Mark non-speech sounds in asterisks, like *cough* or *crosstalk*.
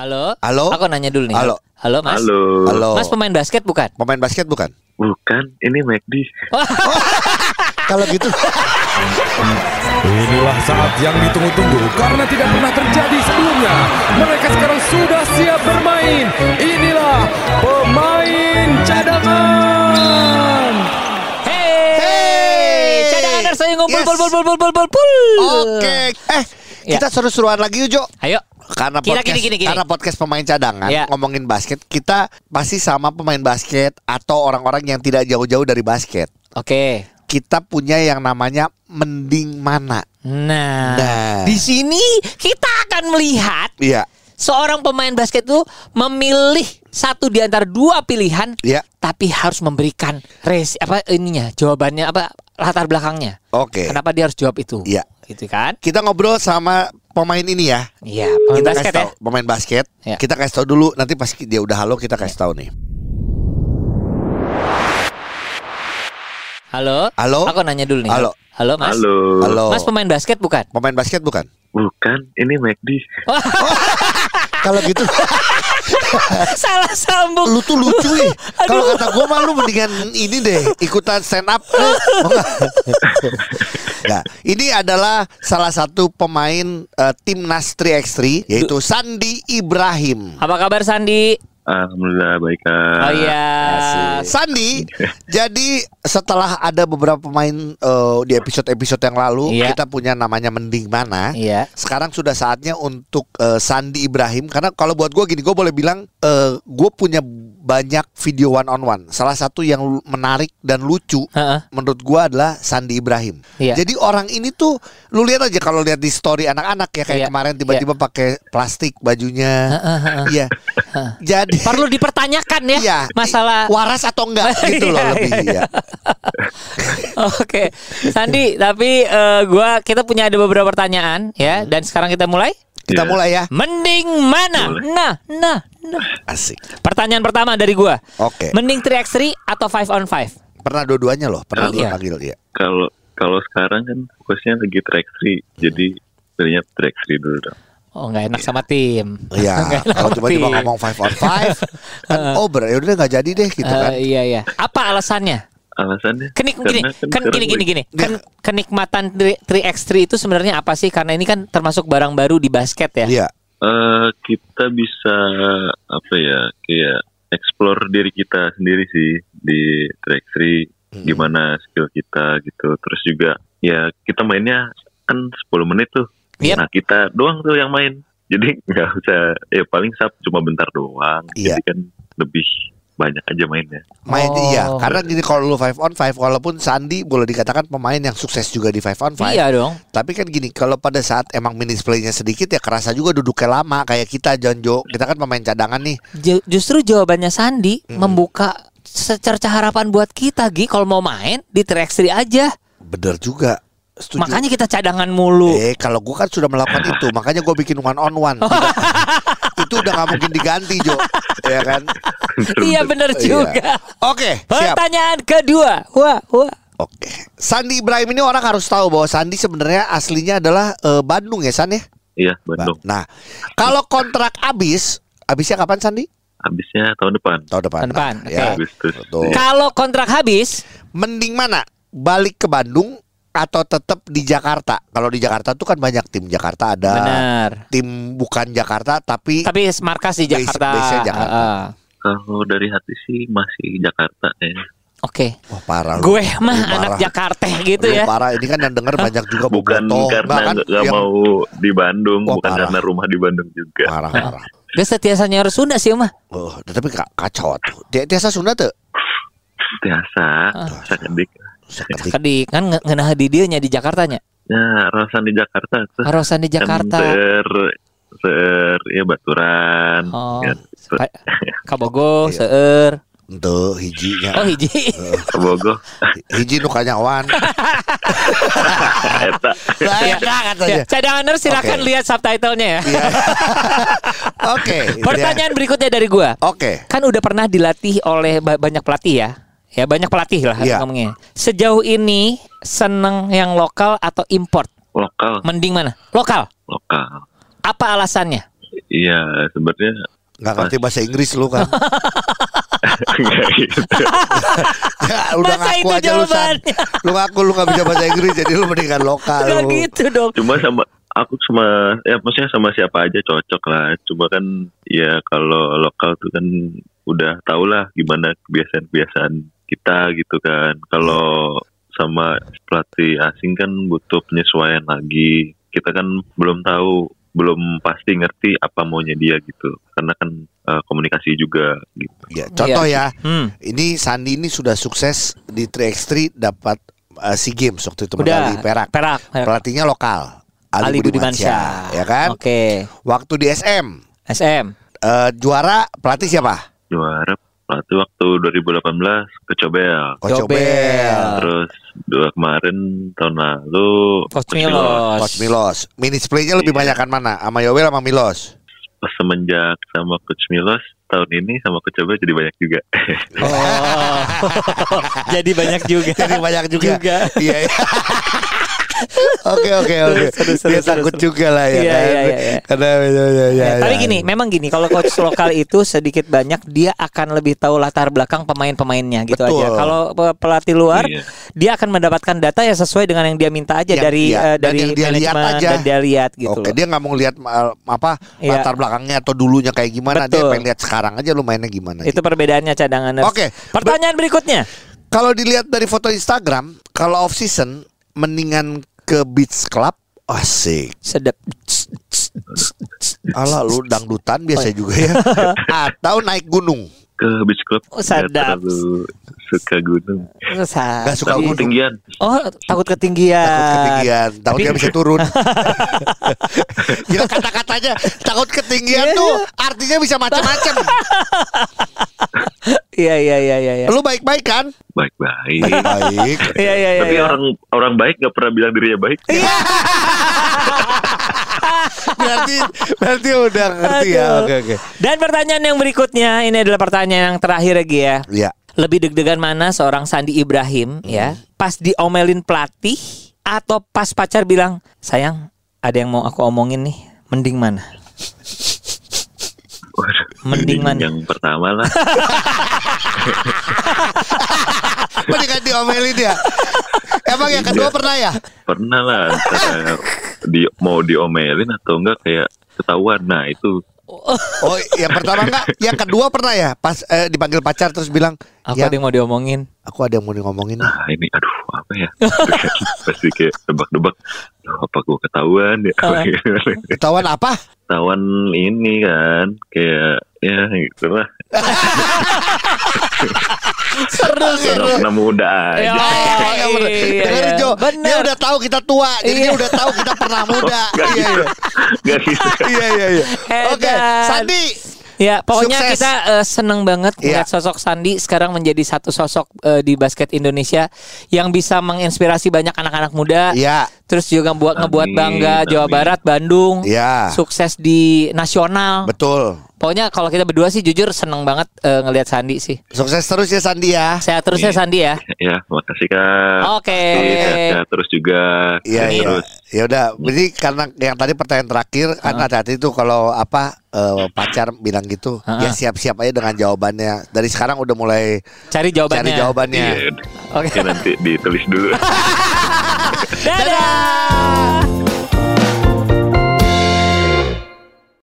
Halo. Halo? Aku nanya dulu nih. Halo. Halo, Mas. Halo. Halo. Mas pemain basket bukan? Pemain basket bukan? Bukan, ini McD. *laughs* Kalau gitu Inilah saat yang ditunggu-tunggu karena tidak pernah terjadi sebelumnya. Mereka sekarang sudah siap bermain. Inilah pemain cadangan. Hey. Hey. Cadangan saya ngumpul Yes. pul pul pul pul pul pul pul. Oke. Eh, Ya. kita seru-seruan lagi yuk, Jo. Ayo. Karena podcast, gini, gini, gini. karena podcast pemain cadangan Ya. ngomongin basket, kita pasti sama pemain basket atau orang-orang yang tidak jauh-jauh dari basket. Oke. Kita punya yang namanya mending mana. Nah, Nah. di sini kita akan melihat Iya, seorang pemain basket itu memilih satu di antara dua pilihan, iya. tapi harus memberikan res apa ininya jawabannya apa latar belakangnya. Oke. Kenapa dia harus jawab itu? Iya. Gitu kan? Kita ngobrol sama pemain ini ya. Iya, pemain kita basket kasih ya. tahu pemain basket. Ya. Kita kasih tahu dulu nanti pas dia udah halo kita kasih tahu nih. Halo. Halo? Aku nanya dulu nih. Halo. Halo, Mas. Halo. Halo. Mas pemain basket bukan? Pemain basket bukan? Bukan, ini McD. *laughs* Kalau gitu *laughs* Salah sambung. lu tuh lucu ih. *laughs* Kalau kata gua mah lu mendingan ini deh ikutan stand up. Eh? Nah, *laughs* ini adalah salah satu pemain eh, timnas 3x3 yaitu Sandi Ibrahim. Apa kabar Sandi? Alhamdulillah baik Kak. Oh iya. Sandi, *laughs* jadi setelah ada beberapa pemain eh, di episode-episode yang lalu Iya. kita punya namanya mending mana. Iya. Sekarang sudah saatnya untuk eh, Sandi Ibrahim karena kalau buat gue gini gue boleh bilang eh, gue punya banyak video one on one. Salah satu yang menarik dan lucu Heeh. menurut gue adalah Sandi Ibrahim. Iya. Jadi orang ini tuh lu lihat aja kalau lihat di story anak-anak ya kayak Iya. kemarin tiba-tiba pakai plastik bajunya. Iya. Jadi Perlu dipertanyakan ya Iya. masalah waras atau enggak *laughs* gitu loh Iya, lebih ya. *laughs* Oke, Sandi, tapi eh, gua kita punya ada beberapa pertanyaan ya dan sekarang kita mulai. Kita Iya. mulai ya. Mending mana? Boleh. Nah, nah, nah. Asik. Pertanyaan pertama dari gua. Oke. Mending 3x3 atau 5 on 5? Pernah dua-duanya loh, pernah Iya. gua panggil ya. Kalau kalau sekarang kan fokusnya lagi track 3, jadi pilihnya track 3 dulu dong. Oh, nggak enak sama tim. Iya, *laughs* kalau sama tiba-tiba tim. ngomong five on five *laughs* kan over ya udah nggak jadi deh gitu Eh, kan. iya iya. Apa alasannya? Alasannya Kenik gini, kan sekarang gini gini gini. Kan kenikmatan 3x3 itu sebenarnya apa sih? Karena ini kan termasuk barang baru di basket ya. Iya. Eh, kita bisa apa ya kayak explore diri kita sendiri sih di track 3 Hmm. gimana skill kita gitu terus juga ya kita mainnya kan 10 menit tuh Yep. nah kita doang tuh yang main jadi *laughs* nggak usah ya paling sab cuma bentar doang Iya. jadi kan lebih banyak aja mainnya Main Oh. iya, karena gini kalau lu five on five walaupun Sandi boleh dikatakan pemain yang sukses juga di five on five. Iya dong. Tapi kan gini, kalau pada saat emang minutes play-nya sedikit ya kerasa juga duduknya lama kayak kita Jonjo. Kita kan pemain cadangan nih. Ju- justru jawabannya Sandi Hmm. membuka secerca harapan buat kita Gi kalau mau main di 3x3 aja. Bener juga. Setuju. Makanya kita cadangan mulu. Eh kalau gua kan sudah melakukan *laughs* itu, makanya gua bikin one on one. *laughs* itu udah nggak mungkin diganti Jo, ya kan? iya bener Iya. juga. Oke, siap. Pertanyaan kedua. Wah, wah. Oke, Sandi Ibrahim ini orang harus tahu bahwa Sandi sebenarnya aslinya adalah eh, Bandung ya San ya. iya Bandung Nah, kalau kontrak habis, habisnya kapan Sandi? habisnya tahun depan Tahun depan. Tahun depan, Nah, ya. oke. Agustus Betul. Kalau kontrak habis, Mending mana? Balik ke Bandung atau tetap di Jakarta? Kalau di Jakarta tuh kan banyak tim Jakarta ada. benar. Tim bukan Jakarta tapi, Tapi markas di Base- Jakarta. base-nya Jakarta. Heeh. kalau dari hati sih masih Jakarta ya Oke. wah parah lu. Gue mah Lu anak parah. Jakarta *laughs* gitu Lu ya. Parah ini kan yang denger banyak juga bukan bobotoh. karena Bahkan nggak nggak yang mau di Bandung Wah, bukan parah. karena rumah di Bandung juga parah parah. Dia setiasanya harus Sunda sih mah. Oh, tapi ka- kacau tuh. Dia biasa Sunda tuh. biasa Ah. Sakedik kan nge- ngeunah di dieu nya di Jakartanya. ya rasan di Jakarta tuh Harosan di Jakarta. ser ser ya baturan Oh, ya, *laughs* Kabogo, Iya. Seueur. Untuk hijinya. Oh hiji. Bogo Hiji nu kanyawan. eta Saya katanya. Ya, cadanganer silakan Oke. lihat subtitlenya ya. Iya. *laughs* Oke. dia. Pertanyaan berikutnya dari gua. Oke. Kan udah pernah dilatih oleh ba- banyak pelatih ya. Ya banyak pelatih lah Iya. ngomongnya. Sejauh ini seneng yang lokal atau import? lokal Mending mana? Lokal. lokal Apa alasannya? Iya, sebenarnya Nggak ngerti bahasa Inggris lu kan. enggak *laughs* gitu. *laughs* Ya, udah Masa ngaku aja lu San. jawabannya? *laughs* Lu ngaku lu nggak bisa bahasa Inggris jadi lu mendingan lokal Gak lu. gitu dong. Cuma sama aku sama ya maksudnya sama siapa aja cocok lah. Cuma kan ya kalau lokal tuh kan udah tau lah gimana kebiasaan-kebiasaan kita gitu kan. Kalau sama pelatih asing kan butuh penyesuaian lagi. Kita kan belum tahu, belum pasti ngerti apa maunya dia gitu. Karena kan eh, komunikasi juga gitu. Ya, contoh ya. Hmm. Ini Sandi ini sudah sukses di 3x3 dapat uh, SEA Games waktu itu Udah. medali perak. Perak. perak. Pelatihnya lokal. Ali Budimansyah. Budimansyah, ya kan? Oke. Waktu di SM SM. eh, juara pelatih siapa? Juara pelatih waktu 2018 ke Cobel. Coach Cobel. Obel. Terus dua kemarin tahun lalu Coach Milos. Milos. Coach Milos. Minutes play-nya lebih Iya. banyakan mana? Sama Yowel sama Milos? Pas semenjak sama Coach Milos tahun ini sama Coach Cobel jadi banyak juga. Oh. *laughs* Jadi banyak juga. Jadi banyak juga. Juga. Iya. iya. *laughs* Oke oke oke. Dia takut juga lah ya Iya, kan. iya, iya, iya. Karena ya, ya, ya, Ya, tapi ya. gini, memang gini, kalau coach lokal itu sedikit banyak dia akan lebih tahu latar belakang pemain-pemainnya gitu Betul. aja. Kalau pe- pelatih luar, Iya. dia akan mendapatkan data yang sesuai dengan yang dia minta aja Yang- dari iya, eh, dan dari yang dia lihat aja. dan dia lihat gitu. Oke, loh. dia nggak mau lihat uh, apa Iya. latar belakangnya atau dulunya kayak gimana. Dia Betul. pengen lihat sekarang aja lu mainnya gimana. Itu perbedaannya cadangan. Oke. Pertanyaan berikutnya. Kalau dilihat dari foto Instagram, kalau off season mendingan ke beach club, asik. Sedap. Alah lu dangdutan Oh, biasa iya. juga ya. *laughs* Atau naik gunung. ke beach club Oh, nggak sadap. terlalu suka gunung. Nggak suka Takut gunung. ketinggian. Oh, takut ketinggian. Takut ketinggian, takut Tapi- dia bisa turun. *laughs* Gila kata-katanya takut ketinggian Iya, tuh artinya bisa macam-macam. *laughs* Iya, iya, iya, iya. iya. Lu baik-baik kan? Baik-baik. Baik. Iya, iya, iya. Tapi iya. orang orang baik nggak pernah bilang dirinya baik. *laughs* berarti berarti udah ngerti ya. Aduh. Oke oke. Dan pertanyaan yang berikutnya, ini adalah pertanyaan yang terakhir lagi ya. Iya. Lebih deg-degan mana seorang Sandi Ibrahim ya pas diomelin pelatih atau pas pacar bilang sayang ada yang mau aku omongin nih mending mana Mending mana? Yang pertama lah. *laughs* Diomelin ya. Emang yang kedua Iya. pernah ya? Pernah lah. Di, mau diomelin atau enggak kayak ketahuan. Nah itu Oh, yang pertama enggak? Yang kedua pernah ya? Pas eh, dipanggil pacar terus bilang, aku "Ya, ada yang mau diomongin aku ada yang mau ngomongin nih." nah ini aduh apa ya pasti kayak tebak-tebak Duh, apa gue ketahuan ya Ketahuan apa? Ketahuan ini kan kayak ya gitu lah seru Karena pernah muda Ya, aja Iya, bener. iya, iya. Jo. Dia udah tahu kita tua, jadi Iya. dia udah tahu kita pernah muda. Gak Iya, gitu iya. Gak gitu Iya, iya, iya. Oke, Edan. Sandi. Ya, pokoknya Sukses. kita eh, seneng banget Iya. melihat sosok Sandi sekarang menjadi satu sosok eh, di basket Indonesia yang bisa menginspirasi banyak anak-anak muda. Iya, Terus juga buat ngebuat Amin, bangga Jawa amin. Barat, Bandung. iya. Sukses di nasional. Betul. Pokoknya kalau kita berdua sih jujur seneng banget eh, ngelihat Sandi sih. Sukses terus ya Sandi ya. Sehat terus ya Iya. Sandi ya. Ya makasih kak Oke. Sehat-sehat terus juga Iya, Sehat iya. terus Ya udah, jadi karena yang tadi pertanyaan terakhir kan hati-hati tuh kalau apa eh, pacar bilang gitu, Ah. ya siap-siap aja dengan jawabannya. Dari sekarang udah mulai Cari jawabannya. cari jawabannya. Iya Oke. Oke nanti ditulis dulu *laughs* Dadah! Dadah!